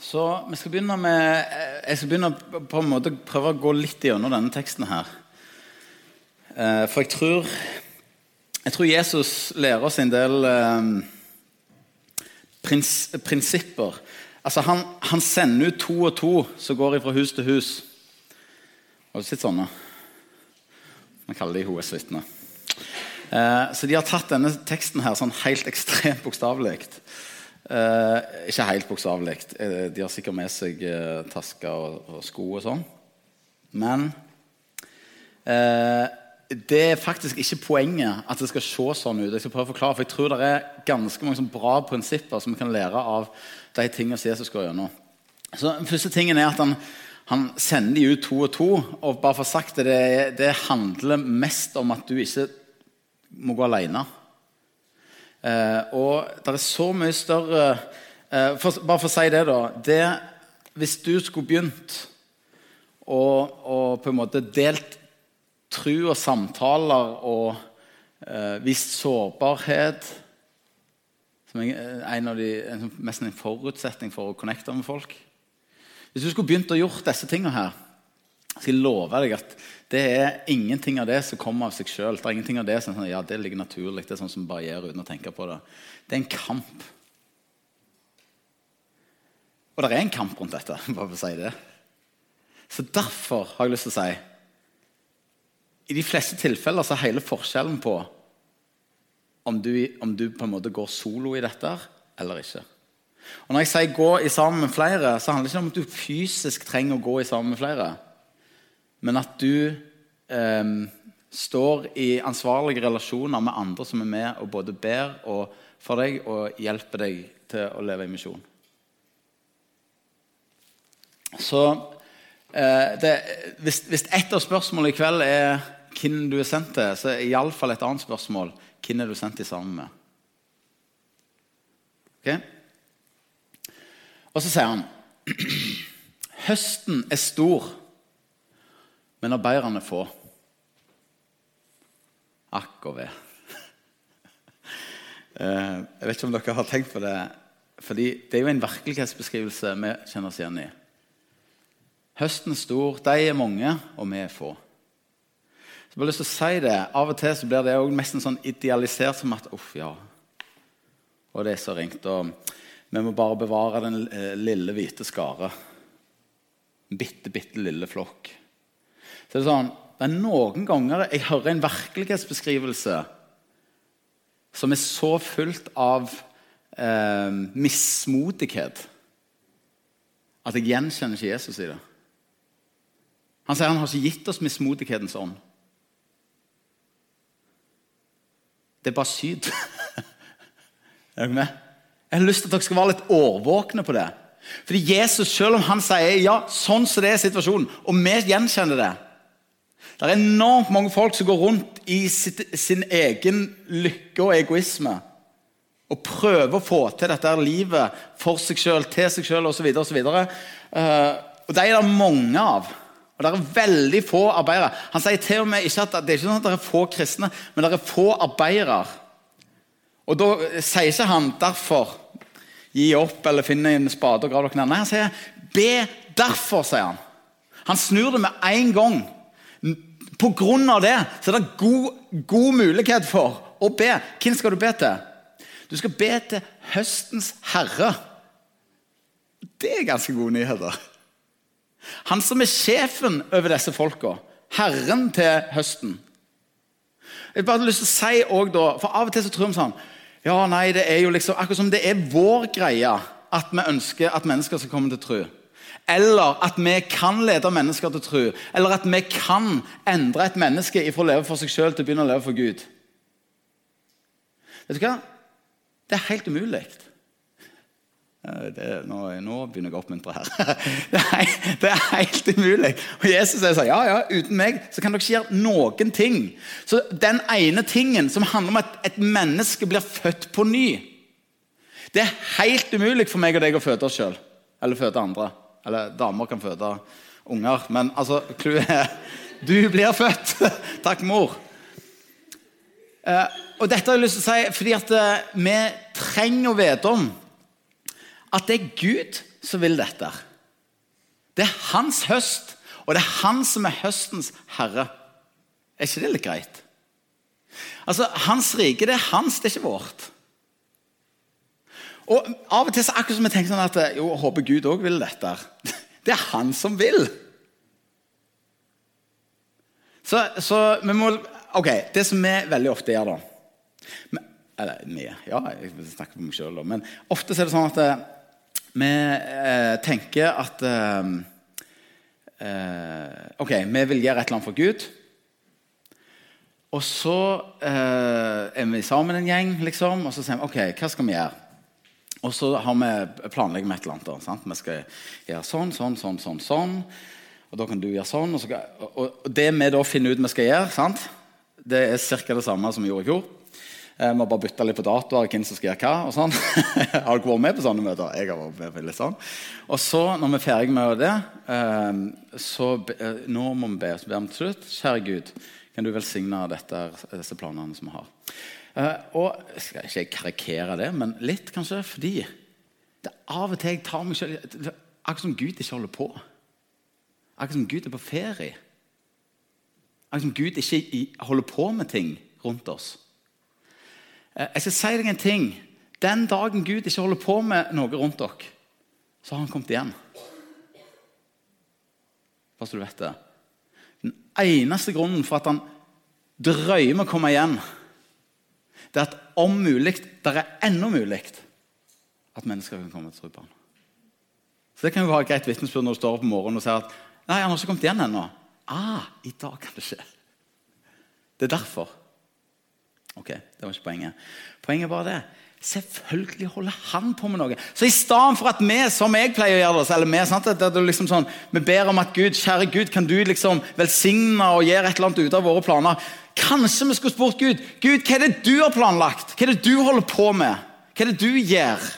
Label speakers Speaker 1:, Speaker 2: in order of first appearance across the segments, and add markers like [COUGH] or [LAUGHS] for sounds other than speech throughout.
Speaker 1: Så vi skal begynne med Jeg skal begynne på en måte prøve å gå litt gjennom denne teksten her. Eh, For jeg tror Jeg tror Jesus lærer oss en del eh, prins, prinsipper. Altså han, han sender ut to og to som går fra hus til hus. Har du sett sånne? Man kaller de HS-vitner. Eh, så de har tatt denne teksten her sånn helt ekstremt bokstavelig. Eh, ikke helt bokstavelig. Eh, de har sikkert med seg eh, tasker og, og sko og sånn. Men eh, det er faktisk ikke poenget at det skal se sånn ut. Jeg skal prøve å forklare, for jeg tror det er ganske mange bra prinsipper som vi kan lære av de tingene Jesus går gjennom. Så den første tingen er at han, han sender de ut to og to. Og bare for sagt det, det, handler mest om at du ikke må gå alene. Eh, og det er så mye større eh, for, Bare for å si det, da. Det, hvis du skulle begynt å, å på en måte delt tru og samtaler og eh, vist sårbarhet som er en av de, en, mest en forutsetning for å connecte med folk Hvis du skulle begynt å gjort disse tingene her, skal jeg love deg at det er ingenting av det som kommer av seg sjøl. Det er ingenting av det som sånn, ja, det ligger naturlig. Det er sånn som bare uten å tenke på det. Det er en kamp. Og det er en kamp rundt dette. [LAUGHS] bare for å si det. Så derfor har jeg lyst til å si I de fleste tilfeller så er hele forskjellen på om du, om du på en måte går solo i dette eller ikke. Og Når jeg sier 'gå i sammen med flere', så handler det ikke om at du fysisk trenger å gå i sammen med flere men at du eh, står i ansvarlige relasjoner med andre som er med og både ber og for deg og hjelper deg til å leve i misjon. Så eh, det, hvis, hvis ett av spørsmålene i kveld er hvem du er sendt til, så er iallfall et annet spørsmål hvem er du sendt til sammen med. Okay? Og så sier han [CLEARS THROAT] høsten er stor men arbeiderne få. Akk og [LAUGHS] ved. Eh, jeg vet ikke om dere har tenkt på det. fordi Det er jo en virkelighetsbeskrivelse vi kjenner oss igjen i. Høsten er stor, de er mange, og vi er få. Så jeg har lyst til å si det. Av og til så blir det også nesten sånn idealisert som at uff, ja. Og det er så ringt. Og vi må bare bevare den eh, lille, hvite skare. En bitte, bitte lille flokk. Så det er sånn, det er noen ganger jeg hører en virkelighetsbeskrivelse som er så fullt av eh, mismodighet at jeg gjenkjenner ikke Jesus i det. Han sier han har ikke gitt oss mismodighetens ånd. Det er bare syd. [LAUGHS] er dere med? Jeg har lyst til at dere skal være litt årvåkne på det. Fordi Jesus, selv om han sier ja, sånn som det er situasjonen, og vi gjenkjenner det det er enormt mange folk som går rundt i sitt, sin egen lykke og egoisme. Og prøver å få til dette livet for seg sjøl, til seg sjøl osv. Og, så videre, uh, og de er det mange av. Og det er veldig få arbeidere. Han sier til og med ikke at det er ikke sånn at det er få kristne, men det er få arbeidere. Og da sier ikke han derfor gi opp eller finne en spade og grav dere ned. Nei, han sier be derfor, sier han. Han snur det med en gang. På grunn av det så er det god, god mulighet for å be. Hvem skal du be til? Du skal be til høstens herre. Det er ganske gode nyheter. Han som er sjefen over disse folka. Herren til høsten. Jeg bare hadde lyst til å si også da, for Av og til så tror vi sånn ja, nei, det er jo liksom, Akkurat som det er vår greie at vi ønsker at mennesker skal komme til tro. Eller at vi kan lede mennesker til tro. Eller at vi kan endre et menneske fra å leve for seg sjøl til å begynne å leve for Gud. Vet du hva? Det er helt umulig. Det, nå, nå, begynner jeg å oppmuntre her. [LAUGHS] Det er, det er, helt umulig. Og Jesus sier ja, ja, uten meg så kan dere ikke gjøre noen ting. Så den ene tingen som handler om at et menneske blir født på ny Det er helt umulig for meg og deg å føde oss sjøl. Eller føde andre. Eller damer kan føde unger. Men altså, clouet er [LAUGHS] Du blir født! [LAUGHS] Takk, mor. Eh, og dette har jeg lyst til å si fordi at eh, vi trenger å vite om at det er Gud som vil dette. Det er hans høst, og det er han som er høstens herre. Er ikke det litt greit? Altså, Hans rike det er hans, det er ikke vårt. Og Av og til så akkurat som vi tenker sånn at jo, jeg håper Gud òg vil dette. [LAUGHS] Det er han som vil. Så, så, vi må Ok, det som vi veldig ofte gjør, da Eller mye. ja, jeg snakker for meg sjøl, men ofte er det sånn at eh, vi eh, tenker at eh, eh, Ok, vi vil gjøre et eller annet for Gud. Og så eh, er vi sammen en gjeng, liksom, og så sier vi ok, hva skal vi gjøre? Og så har vi planlegger vi et eller annet. Sant? Vi skal gjøre sånn, sånn, sånn, sånn. sånn. Og da kan du gjøre sånn. Og, så, og, det vi da finner ut vi skal gjøre, sant? det er ca. det samme som vi gjorde i fjor. Eh, vi har bare bytta litt på datoer, hvem som skal gjøre hva. og sånn. [LAUGHS] har dere vært med på sånne møter? Jeg har vært med på litt sånn. Og så, når vi er ferdige med det, eh, så eh, nå må vi be oss be om til slutt. Kjære Gud, kan du velsigne dette, disse planene som vi har. Uh, og jeg skal ikke karikere det, men litt, kanskje. Fordi det av og til jeg tar meg selv Akkurat som Gud ikke holder på. Akkurat som Gud er på ferie. Akkurat som Gud ikke holder på med ting rundt oss. Uh, jeg skal si deg en ting. Den dagen Gud ikke holder på med noe rundt dere, så har han kommet igjen. Bare så du vet det. Den eneste grunnen for at han drøyer med å komme igjen, det er at om mulig, det er ennå mulig at mennesker kan komme til tro på ham. Så Det kan jo være et greit vitnesbyrd når du står opp om morgenen og sier at nei, han har ikke kommet igjen ennå. Ah, i dag kan det skje. Det er derfor. Ok, det var ikke poenget. Poenget er bare det. Selvfølgelig holder han på med noe. Så i stedet for at vi som jeg pleier å gjøre det, eller vi, sant, det er liksom sånn, vi ber om at Gud, kjære Gud, kan du liksom velsigne og gjøre et eller annet ut av våre planer Kanskje vi skulle spurt Gud Gud, hva er det du har planlagt? Hva er det du holder på med? Hva er det du gjør?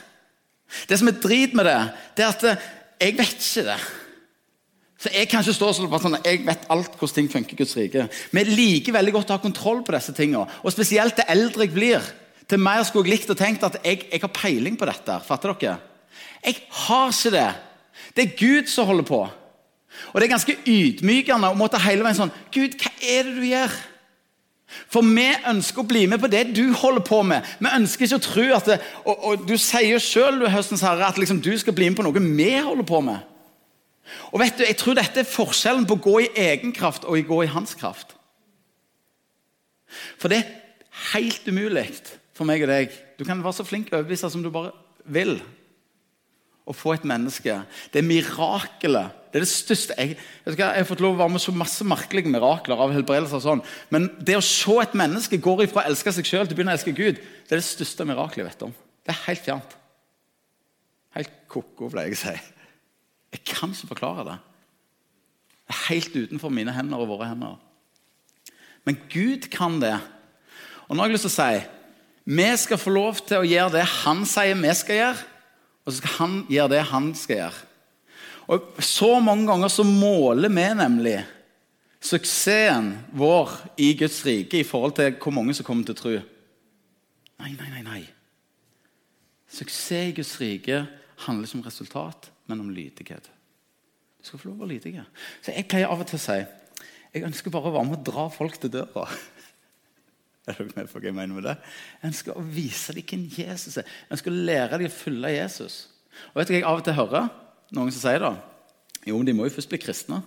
Speaker 1: Det som er drit med det, det er at eh, jeg vet ikke det. Så Jeg kan ikke stå sånn at jeg vet alt hvordan ting funker i Guds rike. Vi liker veldig godt å ha kontroll på disse tingene. Og spesielt det eldre jeg blir, til mer skulle jeg likt og tenkt at jeg, jeg har peiling på dette. Fatter dere? Jeg har ikke det. Det er Gud som holder på. Og det er ganske ydmykende å måtte hele veien sånn Gud, hva er det du gjør? For vi ønsker å bli med på det du holder på med. Vi ønsker ikke å tro at det, og, og Du sier sjøl at liksom, du skal bli med på noe vi holder på med. Og vet du, Jeg tror dette er forskjellen på å gå i egen kraft og å gå i hans kraft. For det er helt umulig for meg og deg. Du kan være så flink å overbevise som du bare vil. Å få et menneske. Det er mirakelet det er det største jeg, jeg, har fått lov å være med så masse merkelige mirakler av helbredelse. og sånn. Men det å se et menneske går ifra å elske seg sjøl til å begynne å elske Gud, det er det største miraklet jeg vet om. Det er helt fjernt. Helt ko-ko, pleier jeg å si. Jeg kan ikke forklare det. Det er helt utenfor mine hender og våre hender. Men Gud kan det. Og nå har jeg lyst til å si vi skal få lov til å gjøre det han sier vi skal gjøre, og så skal han gjøre det han skal gjøre. Og Så mange ganger så måler vi nemlig suksessen vår i Guds rike i forhold til hvor mange som kommer til å tro. Nei, nei, nei. nei. Suksess i Guds rike handler ikke om resultat, men om lydighet. Du skal få lov å være lydig. Så Jeg pleier av og til å si jeg ønsker bare å være med å dra folk til døra. Er dere med på hva jeg mener med det? Ønsker å vise dem hvem Jesus er. Ønsker å lære dem å følge Jesus. Og vet du hva jeg av og til hører? Noen som sier da? Jo, men de må jo først bli kristne.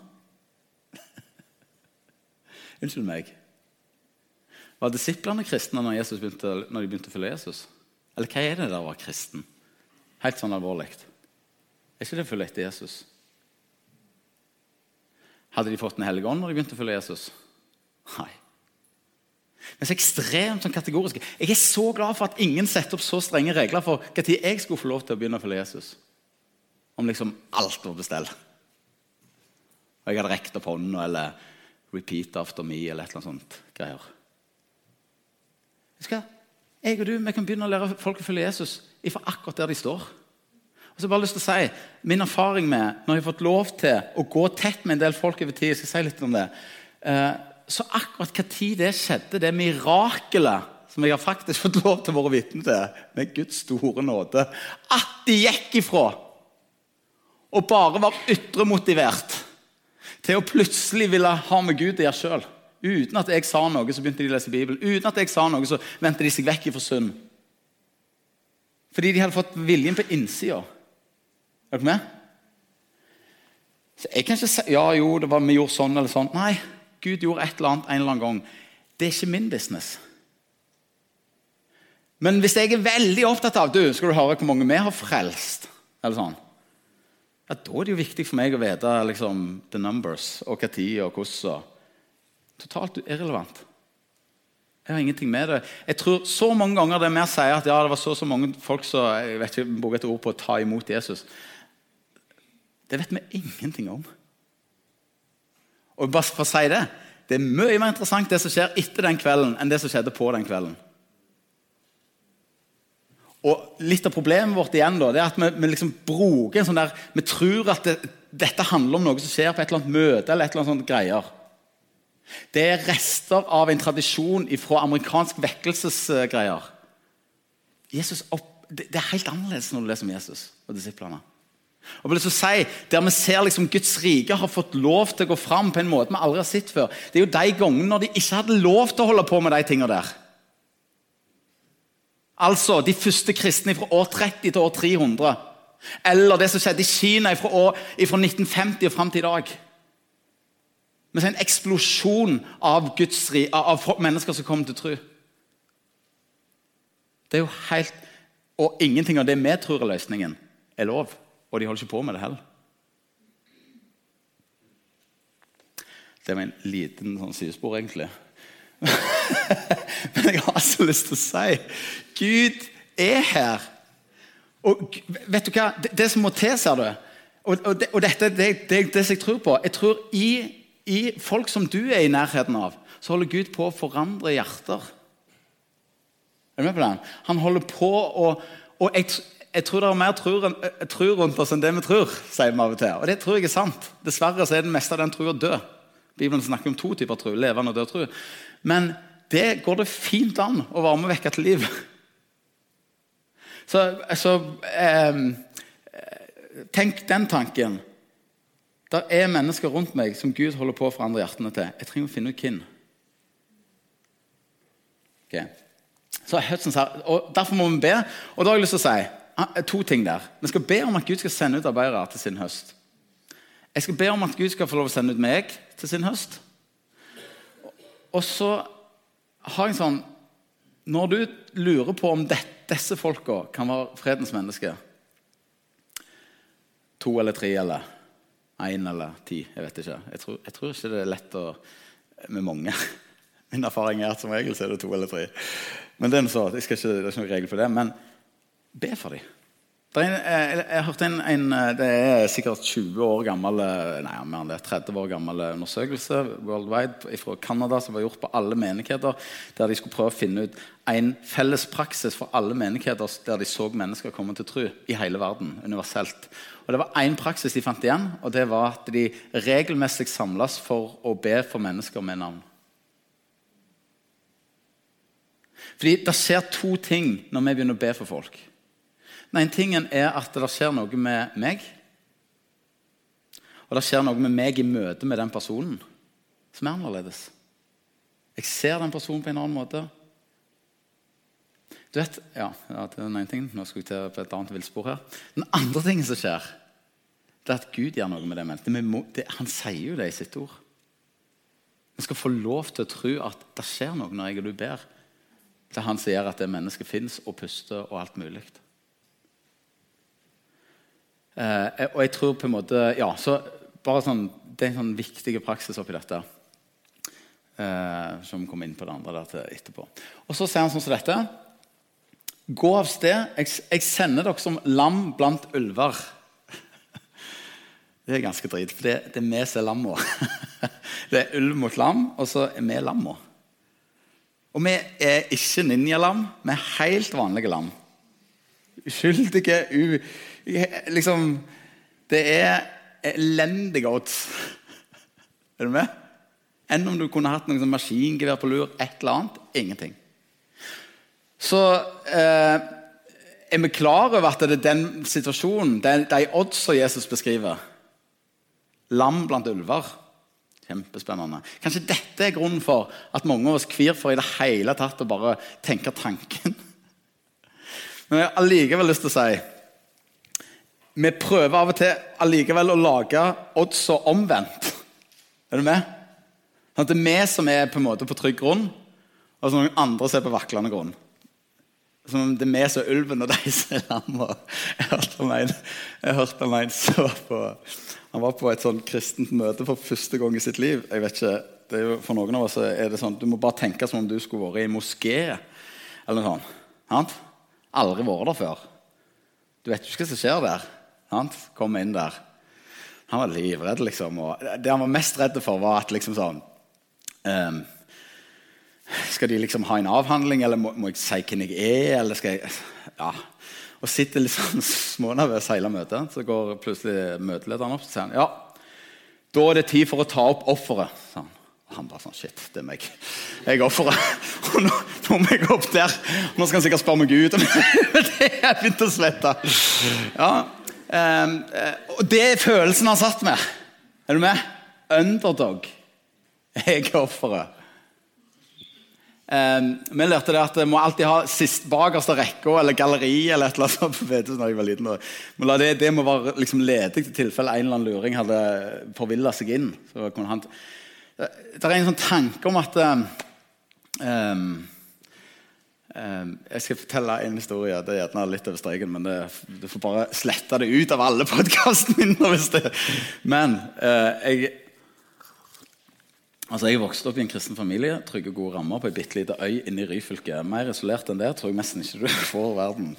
Speaker 1: [LAUGHS] Unnskyld meg. Var disiplene kristne når, begynte, når, de begynte å følge Jesus? Eller hva er det der å være kristen? Helt sånn alvorlig. Er ikke det å følge etter Jesus? Hadde de fått Den hellige ånd når de begynte å følge Jesus? Nei. Men så ekstremt sånn kategoriske. Jeg er så glad for at ingen setter opp så strenge regler for når jeg skulle få lov til å begynne å følge Jesus om liksom alt var bestell. Og jeg hadde rekt opp hånda eller 'repeat after me' eller et eller annet sånt greier. Skal, jeg og du vi kan begynne å lære folk å følge Jesus ifra akkurat der de står. Og så jeg bare lyst til å si, Min erfaring med når jeg har fått lov til å gå tett med en del folk over tid jeg skal si litt om det, eh, Så akkurat hva tid det skjedde, det mirakelet som jeg har faktisk [LAUGHS] fått lov til å være vitne til, med Guds store nåde, at de gikk ifra og bare var ytre motivert til å plutselig ville ha med Gud å gjøre sjøl. Uten at jeg sa noe, så begynte de å lese Bibelen. Uten at jeg sa noe, så vendte de seg vekk ifra synd. Fordi de hadde fått viljen på innsida. Er dere med? Så jeg kan ikke si ja, jo, det var, vi gjorde sånn eller sånn. Nei, Gud gjorde et eller annet en eller annen gang. Det er ikke min business. Men hvis jeg er veldig opptatt av du, skal du høre hvor mange vi har frelst, eller sånn, ja, da er det jo viktig for meg å vite liksom, the numbers og hva tid og hvordan. Totalt irrelevant. Jeg har ingenting med det. Jeg tror Så mange ganger det vi sier at ja, det var så så mange folk som jeg vet ikke, bruker et ord på å ta imot Jesus Det vet vi ingenting om. Og bare for å si Det det er mye mer interessant det som skjer etter den kvelden, enn det som skjedde på den kvelden. Og Litt av problemet vårt igjen da, det er at vi, vi liksom bruker en sånn der, vi tror at det, dette handler om noe som skjer på et eller annet møte. eller et eller annet sånt greier. Det er rester av en tradisjon fra amerikansk vekkelsesgreier. Jesus opp, det, det, er helt annerledes når du leser om Jesus og disiplene. Og vil si, Der vi ser liksom Guds rike har fått lov til å gå fram på en måte vi aldri har sett før. Det er jo de gangene når de ikke hadde lov til å holde på med de tingene der. Altså de første kristne fra år 30 til år 300. Eller det som skjedde i Kina fra 1950 og fram til i dag. Med en eksplosjon av, Guds, av mennesker som kommer til tro. Det er jo helt Og ingenting av det vi tror er løsningen, er lov. Og de holder ikke på med det heller. Det var en liten sånn sidespor, egentlig. [LAUGHS] Men jeg har så lyst til å si Gud er her. Og vet du hva? Det, det som må til, ser du Og, og, det, og dette det, det, det som jeg tror på Jeg tror i, i, folk som du er i nærheten av, så holder Gud på å forandre hjerter. Er du med på den? Han holder på å Og jeg, jeg tror det er mer tro, tro rundt oss enn det vi tror, sier vi av og til. Og det tror jeg er sant. Dessverre så er det meste av den trua død. Bibelen snakker om to typer tro, levende og død tro. Men det går det fint an å være med og vekke til liv. Så, så eh, Tenk den tanken. Det er mennesker rundt meg som Gud holder på å forandre hjertene til. Jeg trenger å finne ut hvem. Okay. Så og Derfor må vi be. Og da har jeg lyst til å si to ting der. Vi skal be om at Gud skal sende ut arbeidere til sin høst. Jeg skal be om at Gud skal få lov å sende ut meg til sin høst. Og så har jeg sånn Når du lurer på om det, disse folka kan være fredens mennesker To eller tre eller én eller ti, jeg vet ikke. Jeg tror, jeg tror, ikke det er lett å, med mange. [LAUGHS] Min erfaring er at som regel så er det to eller tre. Men det er, så, jeg skal ikke, det er ikke noen regel for det. Men be for dem. En, eh, jeg, jeg hørte en, en, eh, Det er sikkert 20 år gammel eh, nei, mer enn det, 30 år gammel undersøkelse worldwide fra Canada som var gjort på alle menigheter, der de skulle prøve å finne ut en felles praksis for alle menigheter der de så mennesker komme til tro i hele verden. universelt. Og Det var én praksis de fant igjen, og det var at de regelmessig samles for å be for mennesker med navn. Fordi Det skjer to ting når vi begynner å be for folk. Den ene tingen er at det skjer noe med meg. Og det skjer noe med meg i møte med den personen som er annerledes. Jeg ser den personen på en annen måte. Du vet, ja, det er den ene tingen. Nå skal vi til på et annet villspor her. Den andre tingen som skjer, det er at Gud gjør noe med det mennesket. Han sier jo det i sitt ord. Vi skal få lov til å tro at det skjer noe når jeg og du ber. Det er han som gjør at det mennesket fins og puster og alt mulig. Eh, og jeg tror på en måte Ja, så bare sånn, Det er en sånn viktig praksis oppi dette. Eh, som kommer inn på det andre der etterpå. Og Så sier han sånn som dette. Gå av sted. Jeg, jeg sender dere som lam blant ulver. [LAUGHS] Det er ganske drit, for det, det er vi som er lamma. [LAUGHS] Det er ulv mot lam, og så er vi lamma. Og vi er ikke ninjalam, vi er helt vanlige lam. Uskyldige, u liksom, Det er elendige odds. [LAUGHS] Er du med? Enn om du kunne hatt noe sånn maskingevær på lur. Et eller annet. Ingenting. så eh, er vi klar over at det er den situasjonen, er de oddsa Jesus beskriver. Lam blant ulver. Kjempespennende. Kanskje dette er grunnen for at mange av oss kvir for i det hele tatt å bare tenke tanken. [LAUGHS] Men jeg har allikevel lyst til å si vi prøver av og til allikevel å lage oddsa omvendt. [LAUGHS] Er du med? Sånn at det er vi som er på en måte på trygg grunn, og så noen andre som er på vaklende grunn. Som om det er vi som er ulven, og de som er lamma. [LAUGHS] Jeg hørte om en, jeg hørte om en så på Han var på et sånn kristent møte for første gang i sitt liv. Jeg vet ikke, jo, For noen av oss er det sånn Du må bare tenke som om du skulle vært i moské eller noe sånt. Aldri vært der før. Du vet ikke hva som skjer der. Han kom inn der. Han var livredd, liksom. Og det han var mest redd for, var at liksom sånn um, Skal de liksom ha en avhandling, eller må, må jeg si hvem jeg er? eller skal jeg... Ja. Og sitter sånn smånervøs hele møtet. Så går plutselig møtelederen opp og sier han, ja, da er det tid for å ta opp offeret. Sånn. Han bare sånn Shit, det er meg. Jeg er offeret. [LAUGHS] Og nå, nå må jeg opp der. Nå skal han sikkert spørre meg ut. jeg [LAUGHS] begynte å svette. Ja, og det er følelsen han satt med. Er du med? Underdog. Jeg er offeret. Um, vi lærte det at vi må alltid ha sist bakerste rekka eller galleri. eller et eller annet på [LAUGHS] VT, når jeg var liten. Men det, det må være liksom ledig til tilfelle en eller annen luring hadde forvilla seg inn. Han, det er en sånn tanke om at um, Ehm, jeg skal fortelle en historie. Det er gjerne litt over streken, men det, du får bare slette det ut av alle podkastene mine. Hvis det. Men eh, jeg Altså, Jeg vokste opp i en kristen familie, trygge gode rammer på ei bitte lita øy inne i Ryfylke. Mer isolert enn det tror jeg nesten ikke du [LAUGHS] får verden.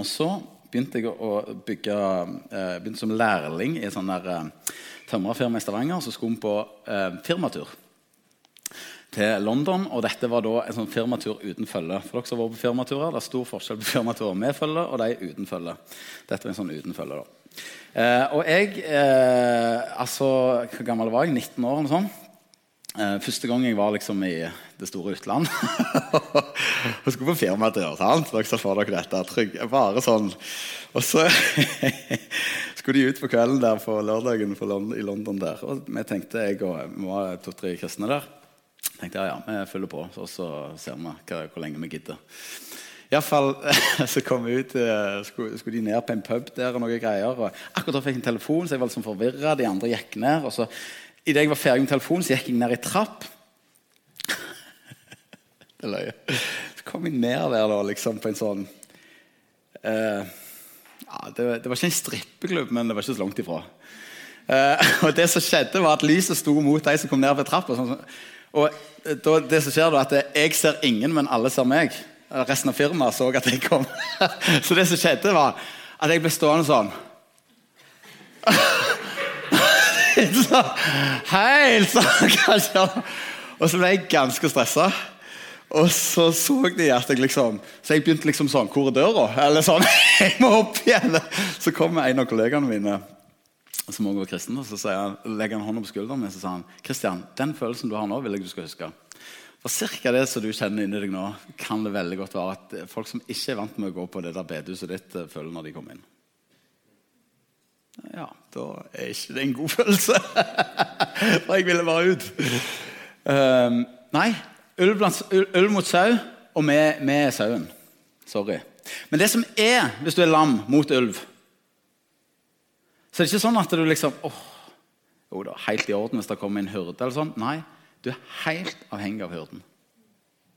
Speaker 1: Og så begynte jeg å bygge eh, begynte som lærling i et sånt der eh, tømrerfirma i Stavanger. Så skulle vi på firmatur til London. og Dette var da en sånn firmatur uten følge. For dere som har vært på firmaturer, Det er stor forskjell på firmaturer med følge og de uten følge. Dette var en sånn uten følge. da. Eh, og jeg eh, altså, Hvor gammel var jeg? 19 år? eller sånn. Eh, første gang jeg var liksom i det store utland. [LAUGHS] og skulle på firmatur. sant? Dere ser for dere dette. Trygg, bare sånn. Og så [LAUGHS] skulle de ut på kvelden der på lørdagen i London. der. Og vi tenkte, jeg og vi to-tre kristne der tenkte jeg ja, vi følger på, og så ser vi hva, hvor lenge vi gidder. Iallfall [LAUGHS] så kom vi ut, eh, skulle, skulle, de ned på en pub der og noen greier. og Akkurat da fikk jeg en telefon, så jeg var liksom forvirra. De andre gikk ned. og så Idet jeg var ferdig med telefonen, så gikk jeg ned i trapp. [LAUGHS] det løye. Så kom jeg ned der da, liksom på en sånn uh, ja, det, det, var ikke en strippeklubb, men det var ikke så langt ifra. Uh, [LAUGHS] og det som skjedde var at Lyset sto mot de som kom ned ved trappa. Sånn, og da, det som skjer da, at Jeg ser ingen, men alle ser meg. Resten av firmaet så at jeg kom. [LAUGHS] Så det som skjedde, var at jeg ble stående sånn. [LAUGHS] Helt sånn, kanskje. Og så ble jeg ganske stressa. Og så så de at jeg liksom Så jeg begynte liksom sånn Hvor er døra? Eller sånn. [LAUGHS] Jeg må opp igjen. Så kommer en av kollegaene mine som også var kristen, så han, legger han hånda på skulderen min og sa han, Kristian, den følelsen du har nå, vil jeg du skal huske. For cirka det som du kjenner inni deg nå, kan det veldig godt være at folk som ikke er vant med å gå på det der bedehuset ditt, eh, føler når de kommer inn. Ja, da er ikke det en god følelse. [LAUGHS] For jeg ville bare ut. Um, nei, ulv, ulv, mot sau, og vi er sauen. Sorry. Men det som er hvis du er lam mot ulv så det er ikke sånn at du liksom åh, Jo da, helt i orden hvis det kommer en hyrde. eller sånn. Nei, du er helt avhengig av hyrden.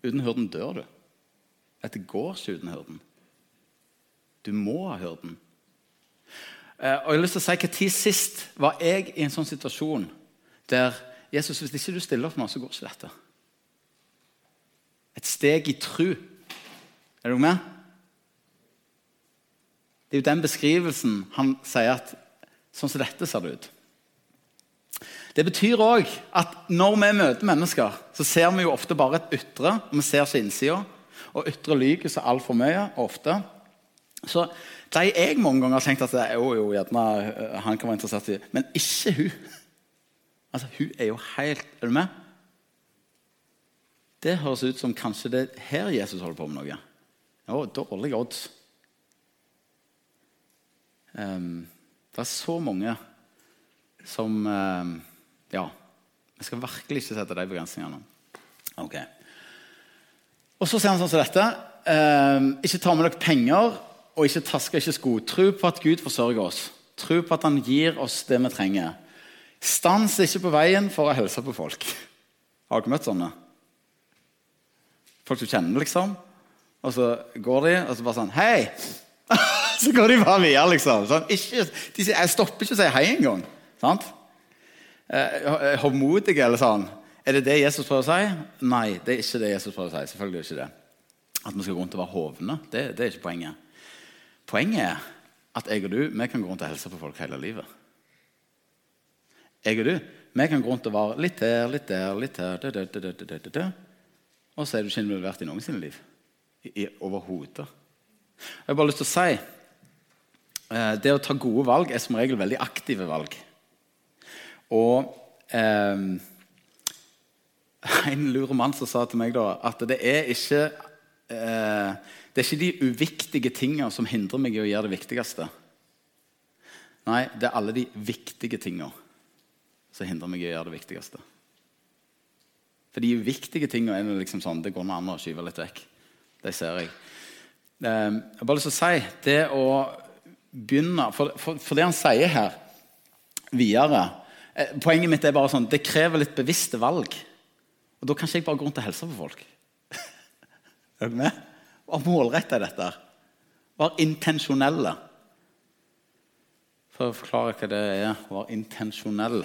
Speaker 1: Uten hyrden dør du. Dette går ikke uten hyrden. Du må ha hyrden. Eh, og jeg har lyst til å si tid sist var jeg i en sånn situasjon der Jesus, hvis ikke du stiller opp nå, så går ikke dette. Et steg i tru. Er du med? Det er jo den beskrivelsen han sier at Sånn som dette ser det ut. Det betyr òg at når vi møter mennesker, så ser vi jo ofte bare et ytre. og Vi ser ikke innsida. Og ytre lyver så altfor mye ofte. Så de jeg mange ganger har tenkt at jo, jo, gjerne, eh, han kan være interessert i Men ikke hun. Altså, Hun er jo helt Er du med? Det høres ut som kanskje det er her Jesus holder på med noe. Jo, dårlige odds. Um, det er så mange som um, Ja, vi skal virkelig ikke sette de begrensningene. Ok. Og så sier han sånn som dette. Um, ikke ta med dere penger, og ikke taske, ikke sko. Tro på at Gud forsørger oss. Tro på at Han gir oss det vi trenger. Stans ikke på veien for å hilse på folk. Har dere møtt sånne? Folk du kjenner, liksom. Og så går de, og så bare sånn Hei! [LAUGHS] så går de bare videre, liksom. Sånn, ikke, de, jeg stopper ikke å si hei engang. Sant? Eh, Hovmodige eller sånn. Er det det Jesus prøver å si? Nei, det er ikke det Jesus prøver å si. Selvfølgelig er det ikke det. At vi skal gå rundt og være hovne, det, det, er ikke poenget. Poenget er at jeg og du vi kan gå rundt og hilse på folk hele livet. Jeg og du vi kan gå rundt og være litt her, litt der, litt her da, da, da, Og så er du ikke involvert i noen sine liv. Overhodet. Jeg har bare lyst til å si eh, det å ta gode valg er som regel veldig aktive valg. Og eh, [LAUGHS] En lur mann som sa til meg da, at det er ikke eh, det er ikke de uviktige tingene som hindrer meg i å gjøre det viktigste. Nei, det er alle de viktige tingene som hindrer meg i å gjøre det viktigste. For de uviktige tingene er liksom sånn, det går an å skyve litt vekk. Det ser jeg. Eh, jeg har bare lyst til å si det å begynne For, for, for det han sier her videre eh, Poenget mitt er bare sånn det krever litt bevisste valg. Og Da kan ikke jeg bare gå rundt og hilse på folk. [LAUGHS] er du med? Var målretta i dette. Vær intensjonelle. For å forklare hva det er å være intensjonell.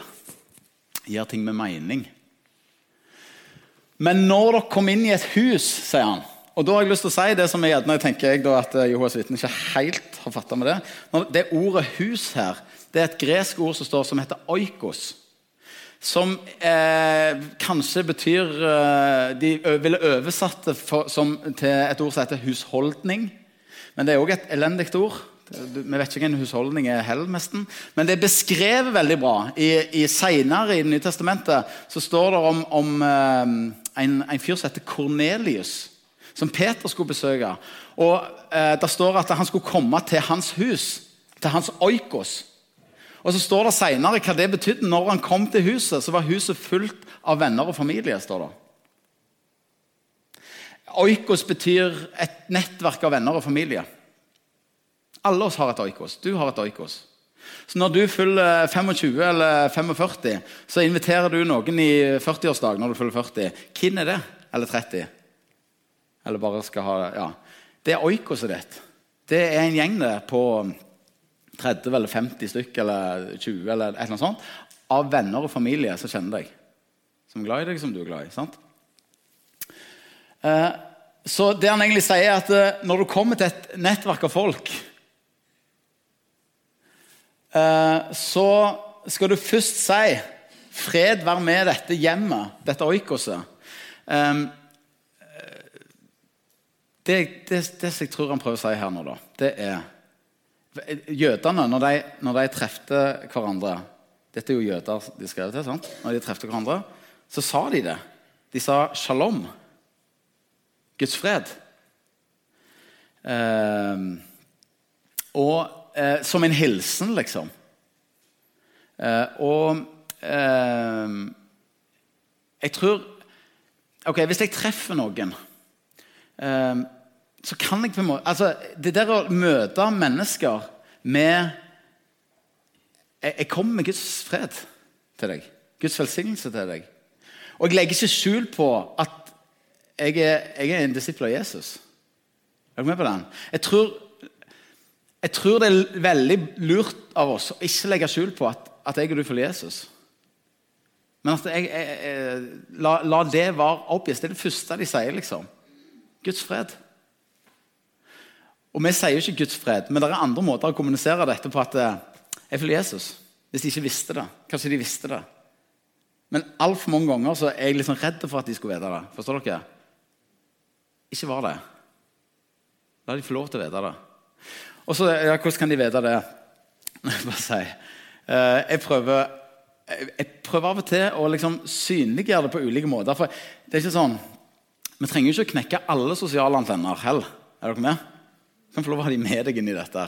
Speaker 1: Gjør ting med mening. Men når dere kommer inn i et hus, sier han og da har jeg lyst til å si det som jeg gjerne tenker jeg da, at eh, Jehovas vitner ikke helt har fatta med det. Det ordet 'hus' her det er et gresk ord som står som heter 'oikos'. Som eh, kanskje betyr eh, De ville oversatt det for, som, til et ord som heter 'husholdning'. Men det er òg et elendig ord. Vi vet ikke hvem husholdning er heller, nesten. Men det er beskrevet veldig bra. I, i Senere i Det nye testamentet så står det om, om eh, en, en fyr som heter Kornelius som Peter skulle besøke. Og eh, Det står at han skulle komme til hans hus, til hans oikos. Og Så står det senere hva det betydde. Når han kom til huset, så var huset fullt av venner og familie. står det. Oikos betyr et nettverk av venner og familie. Alle oss har et oikos. Du har et oikos. Så når du fyller 25 eller 45, så inviterer du noen i 40-årsdag når du fyller 40. Hvem er det? Eller 30? Eller bare skal ha ja. Det er oikoset ditt. Det er en gjeng der på 30 eller 50 stykk eller 20 eller et eller annet sånt, av venner og familie som kjenner deg. Som er glad i deg, som du er glad i. sant? Eh, så det han egentlig sier, er at eh, når du kommer til et nettverk av folk, eh, så skal du først si 'Fred være med dette hjemmet', dette oikoset. Det, det, det, jeg tror han prøver å si her nå, da, det er Jødene, når de, når de trefte hverandre Dette er jo jøder de skrev til. sant? Når de trefte hverandre, så sa de det. De sa 'shalom'. Guds fred. Eh, og eh, som en hilsen, liksom. Eh, og ehm, jeg tror Ok, hvis jeg treffer noen ehm, så kan jeg på en måte altså, Det der å møte mennesker med jeg, jeg kommer med Guds fred til deg. Guds velsignelse til deg. Og jeg legger ikke skjul på at jeg er, jeg er en disippel av Jesus. Er du med på den? Jeg tror, jeg tror, det er veldig lurt av oss å ikke legge skjul på at, at jeg og du følger Jesus. Men at jeg, jeg, la, la, det være oppgitt. Det er det første de sier. liksom. Guds fred. Og Vi sier jo ikke Guds fred, men det er andre måter å kommunisere dette på. at eh, Jeg følger Jesus. Hvis de ikke visste det. Kanskje de visste det. Men altfor mange ganger så er jeg liksom redd for at de skulle vite det. Forstår dere? Ikke var det. La de få lov til å vite det. Og så, ja, Hvordan kan de vite det? [LAUGHS] Bare si. Eh, jeg prøver, jeg prøver av og til å liksom synliggjøre det på ulike måter. For det er ikke sånn, Vi trenger jo ikke å knekke alle sosiale antenner heller. Er dere med? Kan få lov å ha de med deg inn i dette.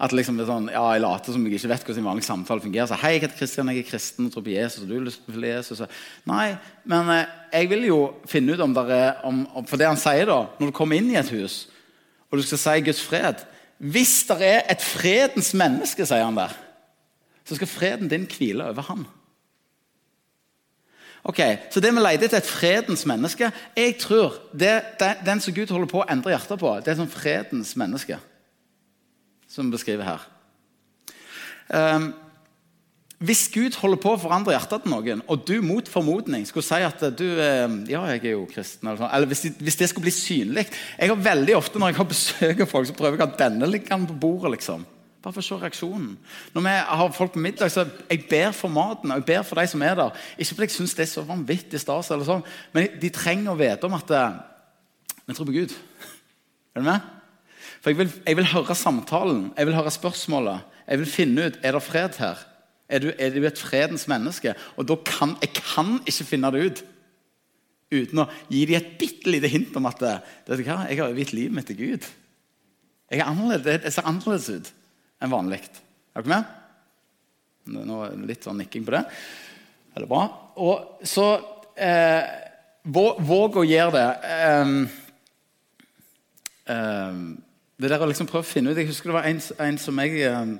Speaker 1: At liksom det er sånn, ja, Jeg later som jeg ikke vet hvordan vanlig samtale fungerer. Så, 'Hei, jeg heter Kristian, jeg er kristen og tror på Jesus.' og du har lyst til Jesus. Nei, men eh, jeg vil jo finne ut om det er om, om, For det han sier da, når du kommer inn i et hus og du skal si Guds fred Hvis det er et fredens menneske, sier han der, så skal freden din hvile over han. Ok, Så det vi leter etter, et fredens menneske Jeg tror det, det, Den som Gud holder på å endre hjertet på, det er som fredens menneske. Som vi beskriver her. Um, hvis Gud holder på å forandre hjertet til noen, og du mot formodning skulle si at du ehm, ja, jeg er jo kristen, eller, sånn, eller hvis, hvis, det skulle bli synlig Jeg har veldig ofte Når jeg har besøk av folk, så prøver jeg å ha denne liggende på bordet. liksom. Bare for å se reaksjonen. Når vi har folk på middag, så jeg ber for maten og jeg ber for de som er der. Ikke fordi jeg syns det er så vanvittig stas, eller sånn, men de trenger å vite om at eh, vi tror på Gud. Er du med? For jeg vil, jeg vil, høre samtalen, jeg vil høre spørsmålet. Jeg vil finne ut er det fred her. Er du, er du et fredens menneske? Og da kan jeg kan ikke finne det ut uten å gi dem et bitte lite hint om at eh, vet du hva, jeg har viet livet mitt til Gud. Jeg er jeg ser annerledes ut enn vanlig. Er dere med? Nå er det litt sånn nikking på det. Veldig bra. Og så eh, Våg å gjøre det. Um, um, det der å liksom prøve å finne ut Jeg husker det var en, en som jeg um,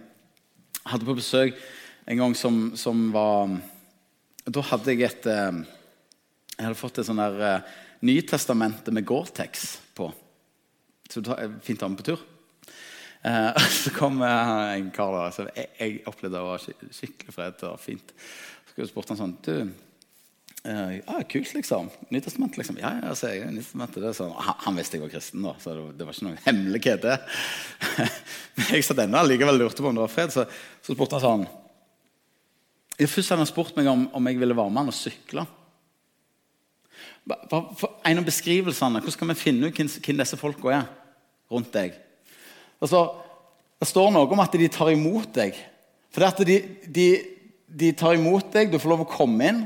Speaker 1: hadde på besøk en gang, som, som var Da hadde jeg et Jeg hadde fått et sånn der uh, Nytestamentet med Gore-Tex på. Så det er fint å ha med på tur. Eh, [LAUGHS] så kom en kar der som jeg, jeg opplevde det var skikkelig fred og fint. Så spurte han sånn du, eh, ja, Kult, liksom. Nytestamentet, liksom. Ja, ja, så jeg, Nytestamentet, det så, han, han, visste jeg var kristen, da, så det, det var ikke noen [LAUGHS] hemmelighet, det. [LAUGHS] Men jeg sa denne likevel lurte på om det var fred, så, så spurte han sånn Først hadde han spurt meg om, om jeg ville være med han og sykle. En av beskrivelsene, Hvordan skal vi finne ut hvem disse folka er rundt deg? Altså, det står noe om at de tar imot deg. For at de, de, de, tar imot deg, du får lov å komme inn,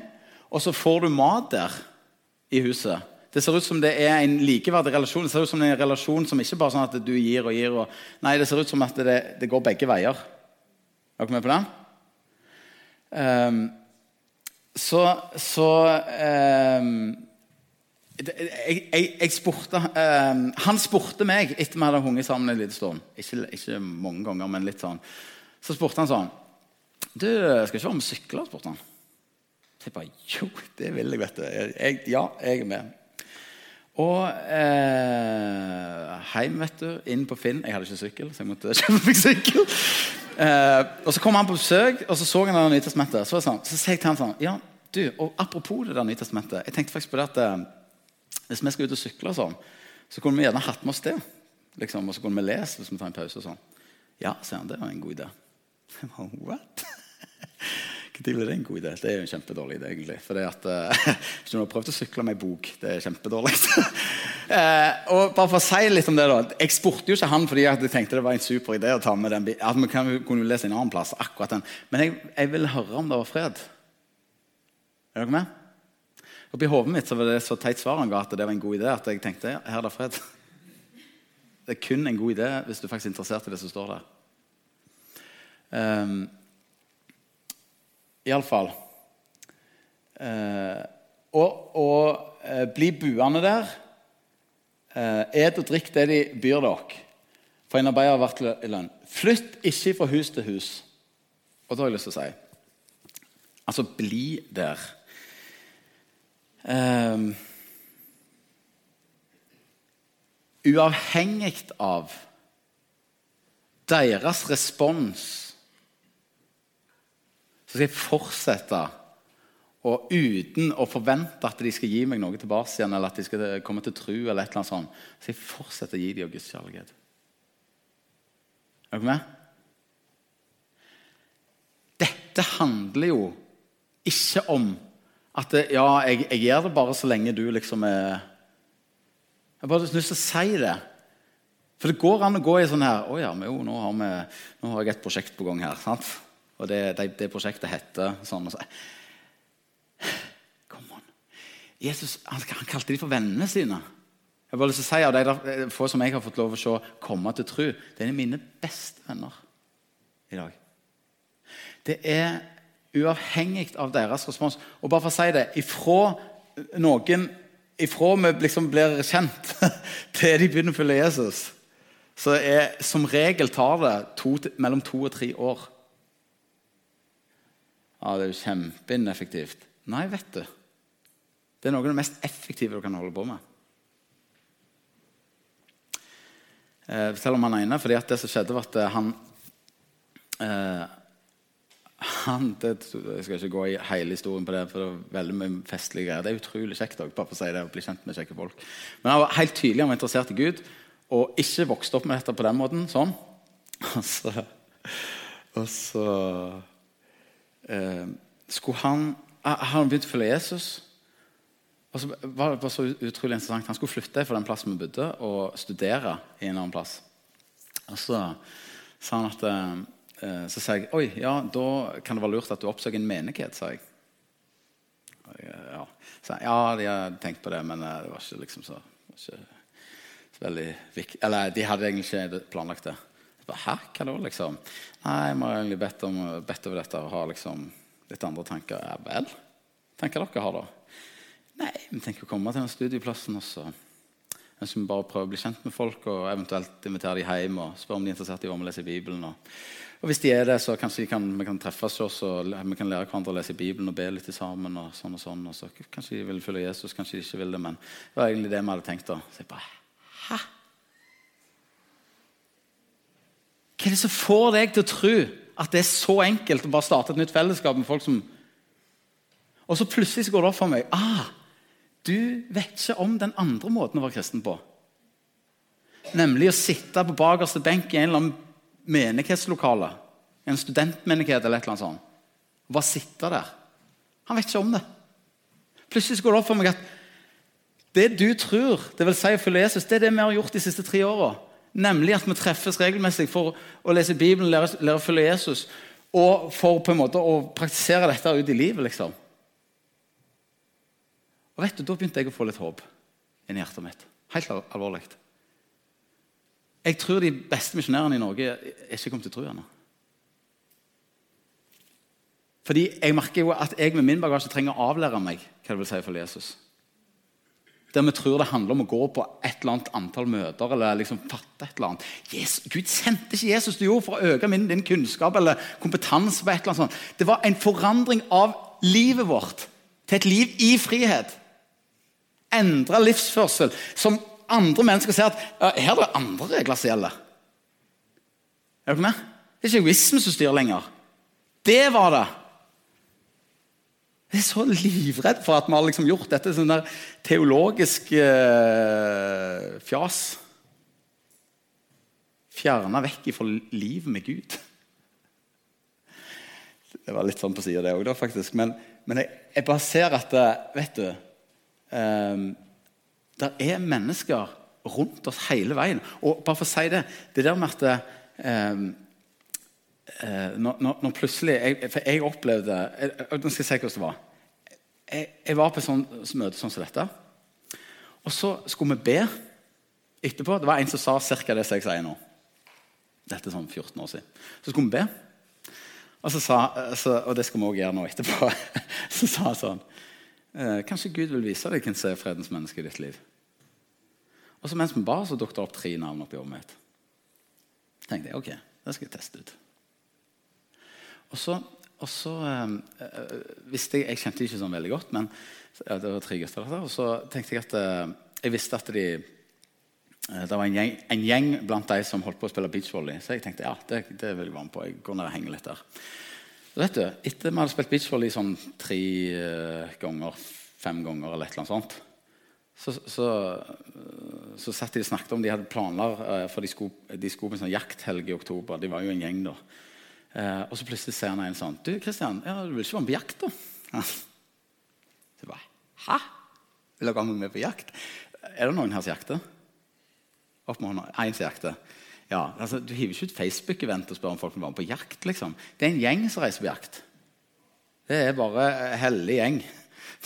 Speaker 1: og så får du mat der i huset. Det ser ut som det er en likeverdig relasjon. Det ser ut som det er en relasjon som ikke bare sånn at du gir og gir. Og, nei, det ser ut som at det, det går begge veier. Er dere med på det? Um, så, så um, jeg, jeg, jeg spurte, uh, Han spurte meg etter vi hadde hunget sammen en liten stund. Ikke, ikke, mange ganger, men litt sånn. Så spurte han sånn Du, skal ikke være med og sykle? spurte han. Så jeg bare Jo, det vil jeg, vet du. Jeg, ja, jeg er med. Og eh, hjem, vet du. Inn på Finn. Jeg hadde ikke sykkel, så jeg måtte [LAUGHS] kjøpe meg sykkel. Eh, og Så kom han på besøk, og så så han det Nytestamentet. Så, sånn, så sier jeg til han sånn Ja, du, og apropos det der Nytestamentet. Jeg tenkte faktisk på det at eh, hvis vi skal ut og sykle, sånn, så kunne vi gjerne hatt med oss det. Liksom, og så kunne vi lese hvis vi tar en pause. og sånn. Ja, sier han, det var en god idé. [LAUGHS] What? [LAUGHS] Når ble det en god idé? Det er jo en kjempedårlig idé. egentlig. For det at, uh, [LAUGHS] Hvis du har prøvd å sykle med ei bok, det er kjempedårlig. uh, og bare for å si litt om det da, Jeg spurte jo ikke han fordi jeg tenkte det var en super idé å ta med den. At vi kunne lese en annen plass, akkurat den. Men jeg, jeg ville høre om det var fred. Er dere med? Oppi hodet mitt så var det så teit svar han ga at det var en god idé, at jeg tenkte ja, her er det fred. [LAUGHS] Det er kun en god idé hvis du faktisk er interessert i det som står der. Um, Iallfall uh, Og å uh, bli buende der uh, Et og drikk det de byr dere, for en arbeider vært i lønn. Flytt ikke fra hus til hus. Og da har jeg lyst til å si Altså, bli der. Um, uavhengig av deres respons så skal jeg fortsette og uten å forvente at de skal gi meg noe tilbake igjen, eller at de skal komme til tru, eller et eller annet sånt, så jeg fortsette å gi dem Guds kjærlighet. Er dere med? Dette handler jo ikke om at ja, jeg, jeg, gjør det bare så lenge du liksom er Jeg har bare lyst til å si det. For det går an å gå i sånn her Å ja, men jo, nå har, vi, nå har jeg et prosjekt på gang her. sant? Og det, det, det prosjektet heter sånn og sånn. Come on. Jesus han, han kalte de for vennene sine. Jeg har bare lyst til å si av de få som jeg har fått lov å se komme til tro, det er mine beste venner i dag. Det er uavhengig av deres respons. Og bare for å si det ifra noen ifra vi liksom blir kjent [LAUGHS] til de begynner å følge Jesus, så er, som regel tar det to, mellom to og tre år. Ja, det er jo kjempeineffektivt. Nei, vet du. Det er noe av det mest effektive du kan holde på med. Eh, selv om han ene, fordi at det som skjedde, var at han eh, han, det, Jeg skal ikke gå i hele historien på det, for det er veldig mye festlige greier. Det er utrolig kjekt også, bare for å si det, å bli kjent med kjekke folk. Men han var helt tydelig han var interessert i Gud, og ikke vokste opp med dette på den måten. sånn. [LAUGHS] Og så, og så eh, skulle han Han begynte å følge Jesus. Og så var det bare så utrolig interessant. Han skulle flytte fra den plassen vi bodde, og studere i en annen plass. Og så sa han at eh, så sa jeg oi, ja, da kan det være lurt at du oppsøker en menighet. sa jeg. Ja, så, ja de hadde tenkt på det, men eh, det var ikke liksom så, ikke, så veldig viktig. Eller de hadde egentlig ikke planlagt det. Bare, Hæ, hva da, liksom? Nei, vi har egentlig bedt, om, bedt over dette og har liksom litt andre tanker. Ja vel? Tenker dere har da? Nei, vi tenker å komme til den studieplassen. og så ønsker vi bare prøver prøve å bli kjent med folk og eventuelt invitere dem hjem og spørre om de er interessert i å lese Bibelen. Og og Hvis de er det, så kanskje vi kan, vi kan treffes oss og vi kan lære hverandre å lese Bibelen og be litt sammen. og sånn og sånn, og så Kanskje de vil følge Jesus, kanskje de ikke vil det. Men det var egentlig det vi hadde tenkt. da. Så jeg bare, Hæ? Hva er det som får deg til å tro at det er så enkelt å bare starte et nytt fellesskap med folk som Og så plutselig så går det opp for meg ah, Du vet ikke om den andre måten å være kristen på. Nemlig å sitte på bakerste benk i en eller annen menighetslokale, en studentmenighet eller et eller annet sånt, og bare sitte der. Han vet ikke om det. Plutselig går det opp for meg at det du tror, det vil si å følge Jesus, det er det vi har gjort de siste tre åra. Nemlig at vi treffes regelmessig for å lese Bibelen, lære, lære å følge Jesus, og for på en måte å praktisere dette ut i livet. liksom. Og vet du, Da begynte jeg å få litt håp inni hjertet mitt. Helt alvorlig. Jeg tror de beste misjonærene i Norge er ikke kommet til tro ennå. Fordi jeg merker jo at jeg med min bagasje trenger å avlære meg hva det vil si for Jesus. Der vi tror det handler om å gå på et eller annet antall møter eller liksom fatte et eller annet. Jesus, Gud sendte ikke Jesus til jord for å øke min, din kunnskap eller kompetanse. på et eller annet sånt. Det var en forandring av livet vårt til et liv i frihet. Endra livsførsel som andre mennesker ser at ja, her er det andre regler som gjelder. Er dere med? Det er ikke egoisme som styrer lenger. Det var det. Jeg er så livredd for at vi har liksom gjort dette sånn der teologisk eh, fjas. Fjerna vekk ifra livet med Gud. Det var litt sånn på sida, det òg, faktisk. Men, men jeg, jeg, bare ser at eh, Vet du det er mennesker rundt oss hele veien. Og bare for å si det Det der med at eh, eh, når, når, plutselig jeg, For jeg opplevde Nå skal jeg si hvordan det var. Jeg, jeg var på et sånt møte sånn som dette. Og så skulle vi be etterpå. Det var en som sa ca. det som jeg sier nå. Dette er sånn 14 år siden. Så skulle vi be. Og, så sa, så, og det skal vi òg gjøre nå etterpå. [LAUGHS] Så sa han sånn eh, Kanskje Gud vil vise deg hvem som er fredens menneske i ditt liv. Og så mens vi ba, så dukket det opp tre navn oppi hodet mitt. Tenkte jeg ok, det skal jeg teste ut. Og så, og så øh, visste jeg Jeg kjente dem ikke sånn veldig godt, men ja, det var tre gutter der. Og så tenkte jeg at øh, jeg visste at de det var en gjeng, en gjeng, blant de som holdt på å spille beachvolley. Så jeg tenkte ja, det, det vil jeg være med på. Jeg går ned og henger litt der. Så vet du, Etter vi hadde spilt beachvolley sånn tre øh, ganger, fem ganger, eller et eller annet sånt, så, så, så satt de og snakket om de hadde planer uh, for de skulle, de skulle på en sånn jakthelg i oktober. De var jo en gjeng da. Eh, og så plutselig ser han en sånn Du, Kristian, ja, du vil ikke være med på jakt, da? Så jeg bare Hæ? Vil dere ha meg med på jakt? Er det noen her som jakter? Opp med hånda. Én som jakter. Ja, altså, Du hiver ikke ut Facebook-event og spør om folk vil være med på jakt. liksom. Det er en gjeng som reiser på jakt. Det er bare hellig gjeng.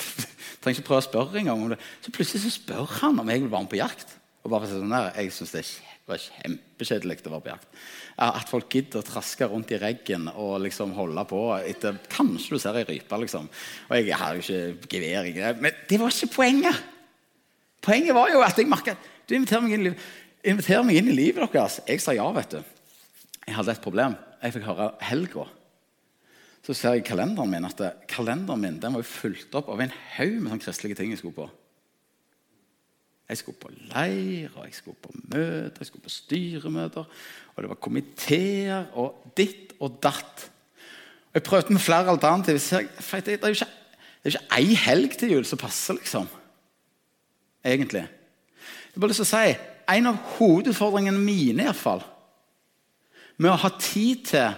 Speaker 1: [LAUGHS] Trenger ikke prøve å spørre engang om det. Så plutselig så spør han om jeg vil være med på jakt. Og bare sånn der, Jeg syns det var kjempekjedelig å være på jakt. At folk gidder å traske rundt i reggen og liksom holde på etter Kanskje du ser ei rype, liksom. Og jeg har jo ikke gevær. Men det var ikke poenget. Poenget var jo at jeg merka Du inviterer meg, inn i, inviterer meg inn i livet deres. Jeg sa ja, vet du. Jeg hadde et problem. Jeg fikk høre helga. Så ser jeg kalenderen min at kalenderen min den var jo fulgt opp av en haug med sånne kristelige ting jeg skulle på. Jeg skulle på leir, og jeg skulle på møter, jeg skulle på styremøter. Og det var komiteer og ditt og datt. Og Jeg prøvde med flere alternativer. Det er jo ikke, det ikke ei helg til jul som passer, liksom. Egentlig. Jeg har bare lyst til å si, En av hovedutfordringene mine i hvert fall, med å ha tid til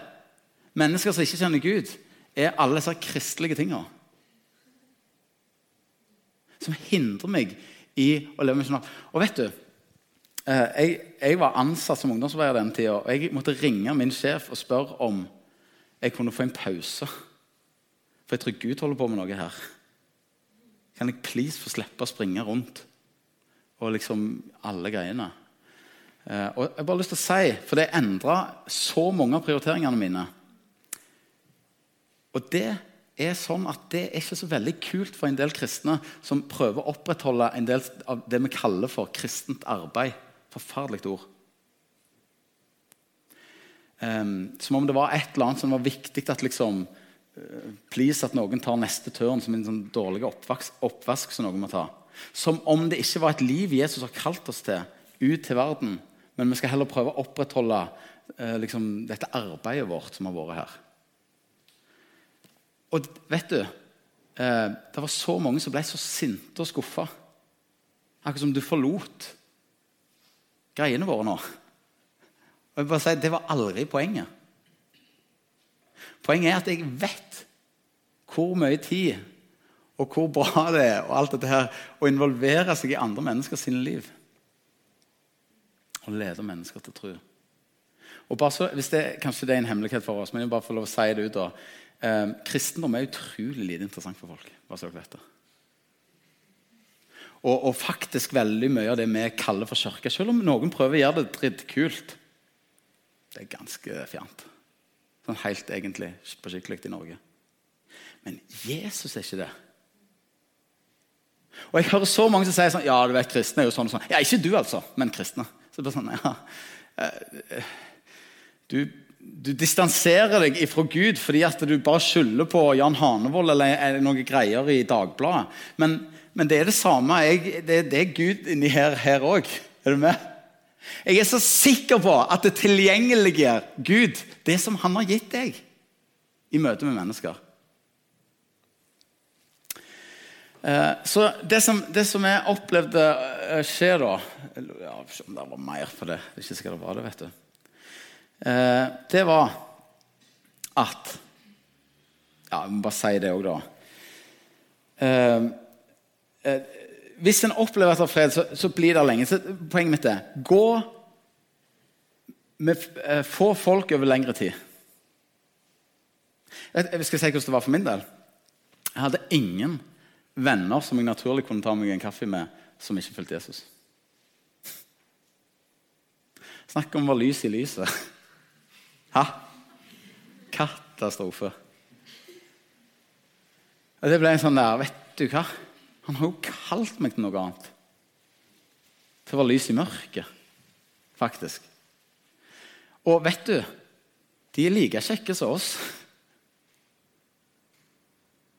Speaker 1: mennesker som ikke kjenner Gud, er alle disse kristelige tingene. Som hindrer meg i å leve misjonalt. Og vet du, eh, jeg, jeg, var ansatt som ungdomsarbeider den tida, og jeg måtte ringe min sjef og spørre om jeg kunne få en pause. For jeg tror Gud holder på med noe her. Kan jeg please få slippe å springe rundt og liksom alle greiene? Eh, og jeg har bare lyst til å si, For det endra så mange av prioriteringene mine. Og det er sånn at det er ikke så veldig kult for en del kristne som prøver å opprettholde en del av det vi kaller for kristent arbeid. Forferdelig ord. Um, som om det var et eller annet som var viktig at liksom uh, Please at noen tar neste tørn som en sånn dårlig oppvask, oppvask som noen må ta. Som om det ikke var et liv Jesus har kalt oss til, ut til verden. Men vi skal heller prøve å opprettholde eh, liksom, dette arbeidet vårt som har vært her. Og vet du, eh, det var så mange som ble så sinte og skuffa. Akkurat som du forlot greiene våre nå. Og jeg bare sier, Det var aldri poenget. Poenget er at jeg vet hvor mye tid og hvor bra det er og alt dette her, å involvere seg i andre mennesker sine liv. Og lede mennesker til tro. Og bare så, hvis det, Kanskje det er en hemmelighet for oss, men jeg bare får lov å si det ut. da, Eh, kristendom er utrolig lite interessant for folk. bare så dere vet det. Og, og, faktisk veldig mye av det vi kaller for kirke, selv om noen prøver å gjøre det drittkult, det er ganske fjernt. Sånn helt egentlig på skikkelig i Norge. Men Jesus er ikke det. Og jeg hører så mange som sier sånn Ja, du vet, kristne er jo sånn og sånn. Ja, ikke du, altså, men kristne. Så det er sånn, ja, eh, Du du distanserer deg fra Gud fordi at du bare skylder på Jan Hanevold eller noen greier i Dagbladet. Men, men det er det samme. Jeg, det, det, er Gud inni her òg. Er du med? Jeg er så sikker på at det tilgjengelige Gud, det som han har gitt deg i møte med mennesker. Eh, så det som, det som jeg opplevde eh, skjer da ja, Det var mer for det. Ikke sikkert det var det. vet du. Eh, det var at Ja, jeg må bare si det òg, da. Eh, eh, hvis en opplever at det er fred, så, så, blir det lenge. Så poenget mitt er gå med få folk over lengre tid. Jeg skal si hvordan det var for min del. Jeg hadde ingen venner som jeg naturlig kunne ta meg en kaffe med, som ikke fulgte Jesus. Snakk om å være lys i lyset. Hæ? Katastrofe. Og Det ble en sånn der Vet du hva? Han har jo kalt meg til noe annet. Til å være lys i mørket, faktisk. Og vet du De er like kjekke som oss.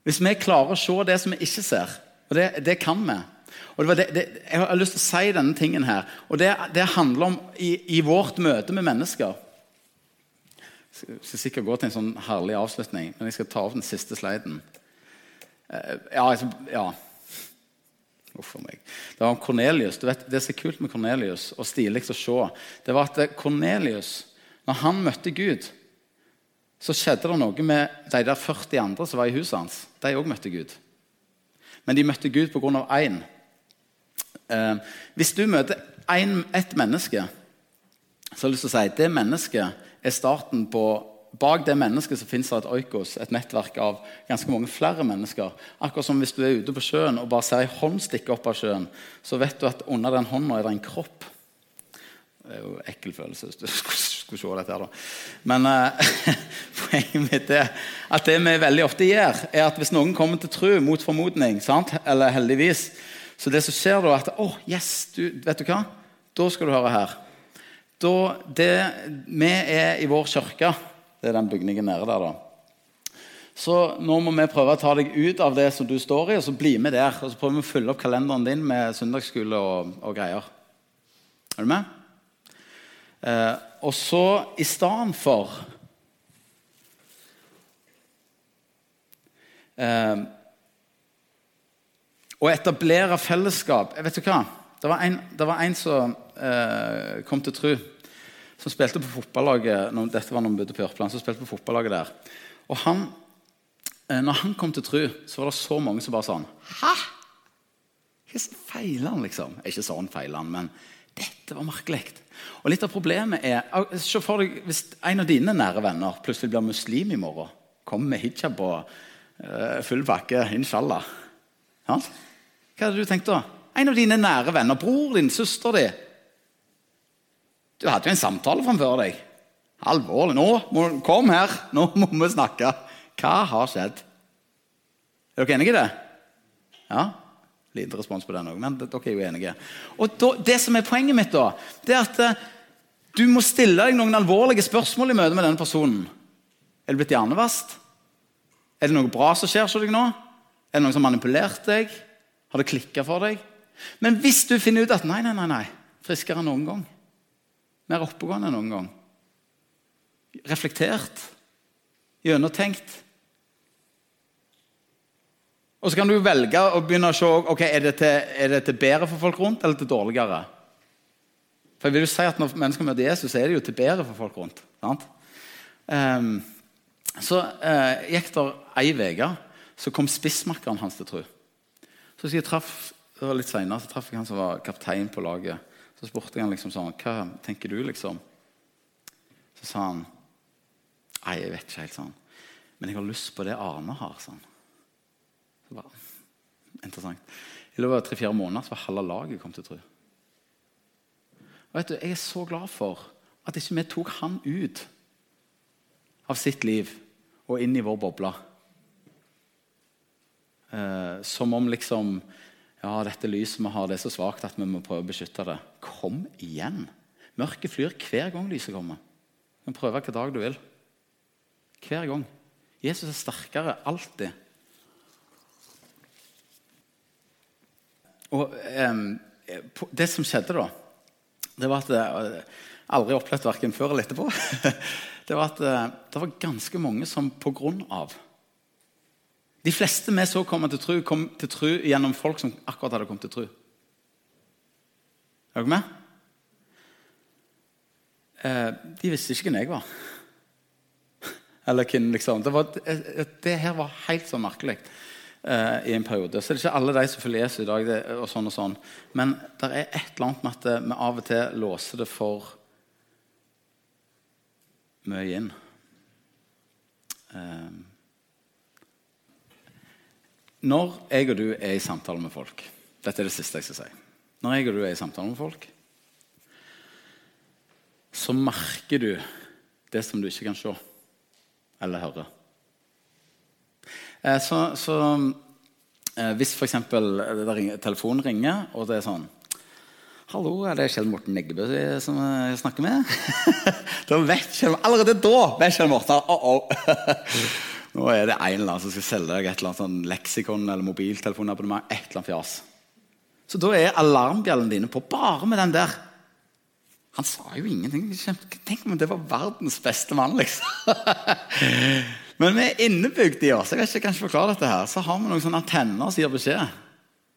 Speaker 1: Hvis vi klarer å se det som vi ikke ser, og det, det kan vi og det det, det, Jeg har lyst til å si denne tingen her. og Det, handler om i, i vårt møte med mennesker jeg skal sikkert gå til en sånn herlig avslutning, men jeg skal ta opp den siste sliden. Eh, ja, altså, ja. Uff meg. Det var om vet, Det som er kult med Cornelius, og stilig å se, det var at Cornelius, når han møtte Gud, så skjedde det noe med de der 40 andre som var i huset hans. De òg møtte Gud. Men de møtte Gud pga. én. Eh, hvis du møter ett menneske, så har jeg lyst til å si det mennesket er starten på bak det mennesket så finnes det et oikos, et nettverk av ganske mange flere mennesker. Akkurat som hvis du er ute på sjøen og bare ser ei hånd stikke opp av sjøen, så vet du at under den hånda er det en kropp. Det er jo en ekkel følelse hvis du skulle se dette her, da. Men eh, [LAUGHS] poenget mitt er at det vi veldig ofte gjør, er at hvis noen kommer til tro mot formodning, sant? eller heldigvis, så det som skjer da, at Å, oh, yes, du, vet du hva? Da skal du høre her. Da, det, vi er i vår kirke. Det er den bygningen nede der, da. Så nå må vi prøve å ta deg ut av det som du står i, og så bli med der. Og så prøver vi å fylle opp kalenderen din med søndagsskole og, og greier. Er du med? Eh, og så i stedet for eh, Å etablere fellesskap Vet du hva? Det var en, det var en som eh, kom til tru, som spilte på fotballaget Dette var når han bodde på Jørpeland. som spilte på fotballaget der. Og han, eh, når han kom til tru, så var det så mange som bare sånn Hæ? Hvordan feiler han, liksom? Ikke sånn feiler han, men dette var merkelig. Og litt av problemet er Se for deg hvis en av dine nære venner plutselig blir muslim i morgen. Kommer med hijab og uh, full pakke, inshallah. Ja? Hva hadde du tenkt da? En av dine nære venner, bror din, søster di. Du hadde jo en samtale framfor deg. Alvorlig. Nå, må, kom her, nå må vi snakke. Hva har skjedd? Er dere enige i det? Ja? Liten respons på den òg, men dere er jo enige. Og da, Det som er poenget mitt, da, det er at uh, du må stille deg noen alvorlige spørsmål i møte med denne personen. Er det blitt hjernevast? Er det noe bra som skjer hos deg nå? Er det noen som har manipulert deg? Har det klikka for deg? Men hvis du finner ut at nei, nei, nei, nei, friskere enn noen gang, mer oppegående enn noen gang, reflektert, gjennomtenkt Og så kan du velge å begynne å se ok, er det til, er det til bedre for folk rundt eller til dårligere. For jeg vil jo si at Når mennesker møter Jesus, så er det jo til bedre for folk rundt. Um, så uh, gikk det ei uke, så kom spissmakkeren hans til tro. Så jeg traff det var litt senere så traff jeg han som var kaptein på laget. Så spurte jeg han liksom sånn Hva tenker du, liksom? Så sa han Nei, jeg vet ikke helt, sånn. Men jeg har lyst på det Arne har. sånn. Så bare, Interessant. I løpet av tre-fire måneder så var halve laget kommet til tro. Vet du, Jeg er så glad for at ikke vi tok han ut av sitt liv og inn i vår boble. Eh, som om liksom ja, dette lyset vi har, det er så svakt at vi må prøve å beskytte det. Kom igjen! Mørket flyr hver gang lyset kommer. Du kan prøve hver dag du vil. Hver gang. Jesus er sterkere alltid. Og eh, Det som skjedde da, det var at jeg eh, aldri opplevd verken før eller etterpå. [LAUGHS] det var at eh, det var ganske mange som på grunn av de fleste vi så komme til tro, kom til tro gjennom folk som akkurat hadde kommet til tro. Er dere med? Eh, de visste ikke hvem jeg var. [LAUGHS] Eller hvem, liksom. Det, var, det, her var helt så merkelig eh, i en periode. Så det er ikke alle de som følger Jesus i dag. Det, og sånn og sånn. Men det er et eller annet med at eh, vi av og til låser det for mye inn. Eh, når jeg og du er i samtale med folk Dette er det siste jeg skal si. Når jeg og du er i samtale med folk, så merker du det som du ikke kan se eller høre. Eh, så, så eh, hvis f.eks. telefonen ringer, og det er sånn 'Hallo, er det Kjell Morten Neggebø som jeg snakker med?' [LAUGHS] da vet Kjell, allerede da vet Kjell Morten oh, [LAUGHS] oh. Nå er det en eller annen som skal selge deg et eller annet sånn leksikon eller mobiltelefonabonnement. et eller annet fjas. Så da er alarmbjellene dine på bare med den der. Han sa jo ingenting. Tenk om det var verdens beste mann, liksom. [LAUGHS] Men vi er innebygd i oss. Jeg vet ikke, jeg kan ikke forklare dette her. Så har vi noen sånne antenner som gir beskjed.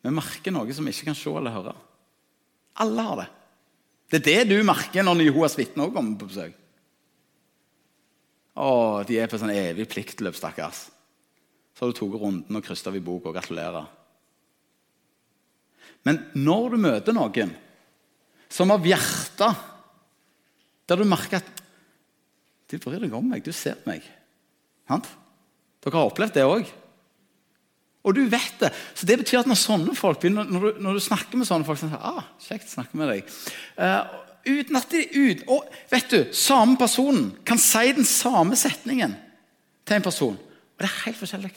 Speaker 1: Vi merker noe som vi ikke kan se eller høre. Alle har det. Det er det du merker når Jehovas vitner kommer på besøk. Å, de er på sånn evig pliktløp, stakkars. Så har du tatt runden og krysset av i boka. Gratulerer. Men når du møter noen som av hjertet Der du merker at Du bryr deg om meg. Du ser meg. Sant? Dere har opplevd det òg. Og du vet det. Så det betyr at når sånne folk begynner, når du, når du snakker med sånne folk sånn, ah, kjekt snakke med deg. Uh, uten at de ut, og vet du, Samme personen kan si den samme setningen til en person. Og det er helt forskjellig.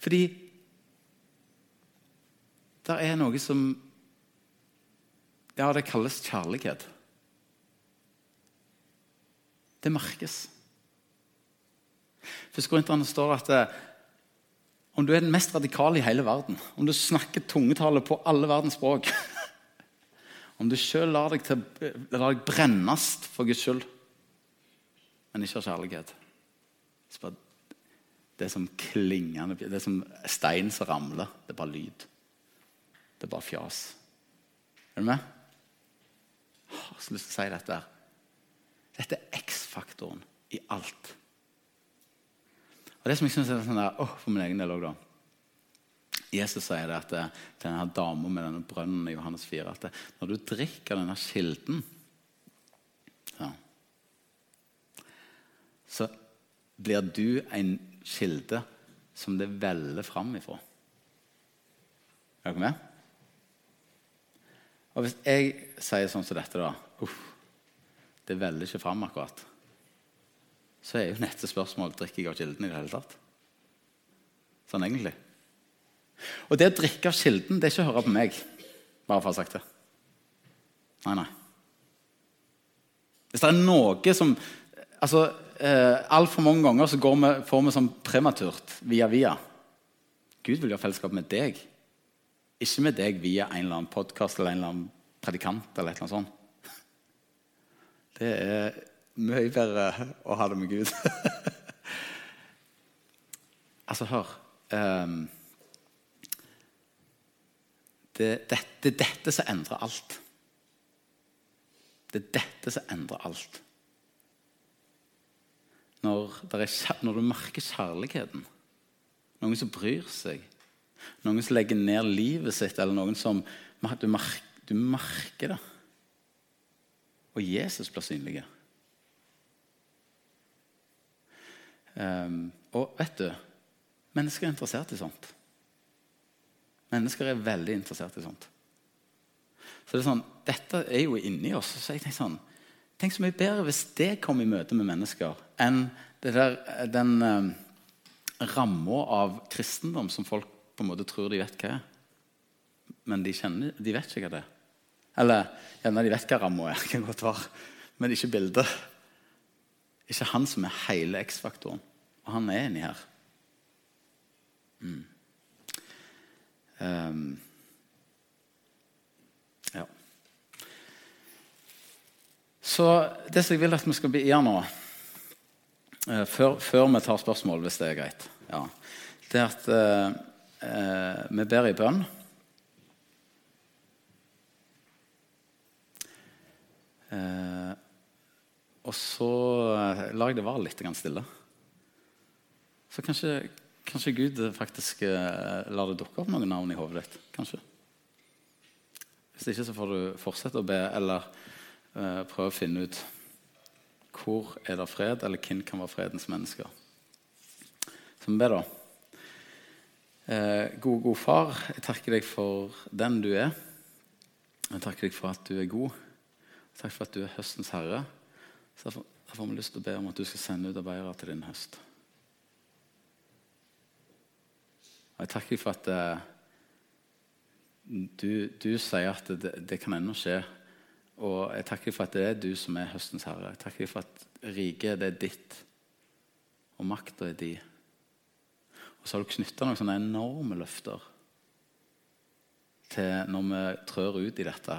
Speaker 1: Fordi det er noe som Ja, det kalles kjærlighet. Det merkes. Først Korinterne står at eh, om du er den mest radikale i hele verden, om du snakker tungetallet på alle verdens språk [LAUGHS] Om du sjøl lar, lar deg brennes for Guds skyld, men ikke har kjærlighet det er som klingende Det er som stein som ramler. Det er bare lyd. Det er bare fjas. Er du med? Jeg har så lyst til å si dette. Dette er X-faktoren i alt. Og det som jeg synes er sånn der, oh, For min egen del òg, da. Jesus sier det at til denne dama med denne brønnen i Johannes 4 at det, når du drikker denne kilden ja, Så blir du en kilde som det veller fram ifra. Er dere med? Og Hvis jeg sier sånn som dette, da uff, Det veller ikke fram akkurat. Så er jo neste spørsmål drikker jeg av kilden i det hele tatt. Sånn egentlig. Og det å drikke av kilden, det er ikke å høre på meg. Bare for å ha sagt det. Nei, nei. Hvis det er noe som altså, eh, Altfor mange ganger så vi, får vi sånn prematurt via via. Gud vil ha fellesskap med deg, ikke med deg via en eller annen podkast eller en eller annen predikant. eller et eller annet sånt. Det er mye bedre å ha det med Gud. [LAUGHS] altså, hør um, det, det, det er dette som endrer alt. Det er dette som endrer alt når, er, når, du merker kjærligheten. Noen som bryr seg. Noen som legger ned livet sitt, eller noen som Du, merker, du merker det. Og Jesus blir synlig. Um, og vet du Mennesker er interessert i sånt. Mennesker er veldig interessert i sånt. Så det er sånn, Dette er jo inni oss. så jeg tenker sånn, Tenk så mye bedre hvis det kom i møte med mennesker, enn der, den um, ramma av kristendom som folk på en måte tror de vet hva er. Men de, kjenner, de vet ikke hva det er. Eller gjerne de vet hva ramma er, [LAUGHS] kan godt være. men ikke bildet. Ikke han som er hele X-faktoren. Og han er inni her. Mm. Um, Så det som jeg vil at vi skal gjøre nå, eh, før, før, vi tar spørsmål, hvis det er greit, ja, det er at uh, uh, vi ber i bønn. Eh, og så eh, lar jeg det være litt stille. Så kanskje, kanskje Gud faktisk eh, lar det dukke opp noen navn i hodet ditt. Kanskje. Hvis ikke så får du fortsette å be, eller eh, prøve å finne ut hvor er det fred, eller hvem kan være fredens mennesker. Så vi ber, da. Eh, god, god far, jeg takker deg for den du er. Jeg takker deg for at du er god. Takk for at du er høstens herre. Så Derfor, har vi lyst til å be om at du skal sende ut arbeidere til din høst. Og jeg takker for at eh, du, du, sier at det, det kan ennå skje og jeg takker for at det er du som er høstens herre. Jeg takker for at riket er ditt, og makta er di. Og så har du knytta noen sånne enorme løfter til når vi trør ut i dette,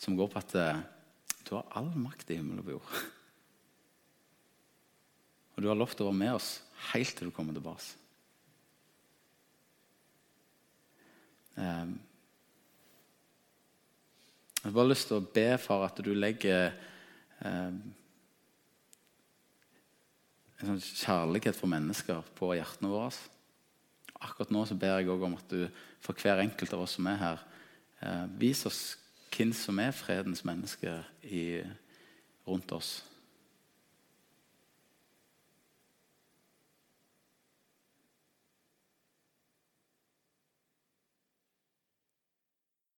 Speaker 1: som går på at eh, du har all makt i himmel og på jord. Og du har lovt å være med oss helt til du kommer tilbake. Um, jeg har bare lyst til å be for at du legger eh, en sånn kjærlighet for mennesker på hjertene våre. Akkurat nå så ber jeg også om at du for hver enkelt av oss som er her, viser vis oss hvem som er fredens menneske i, rundt oss.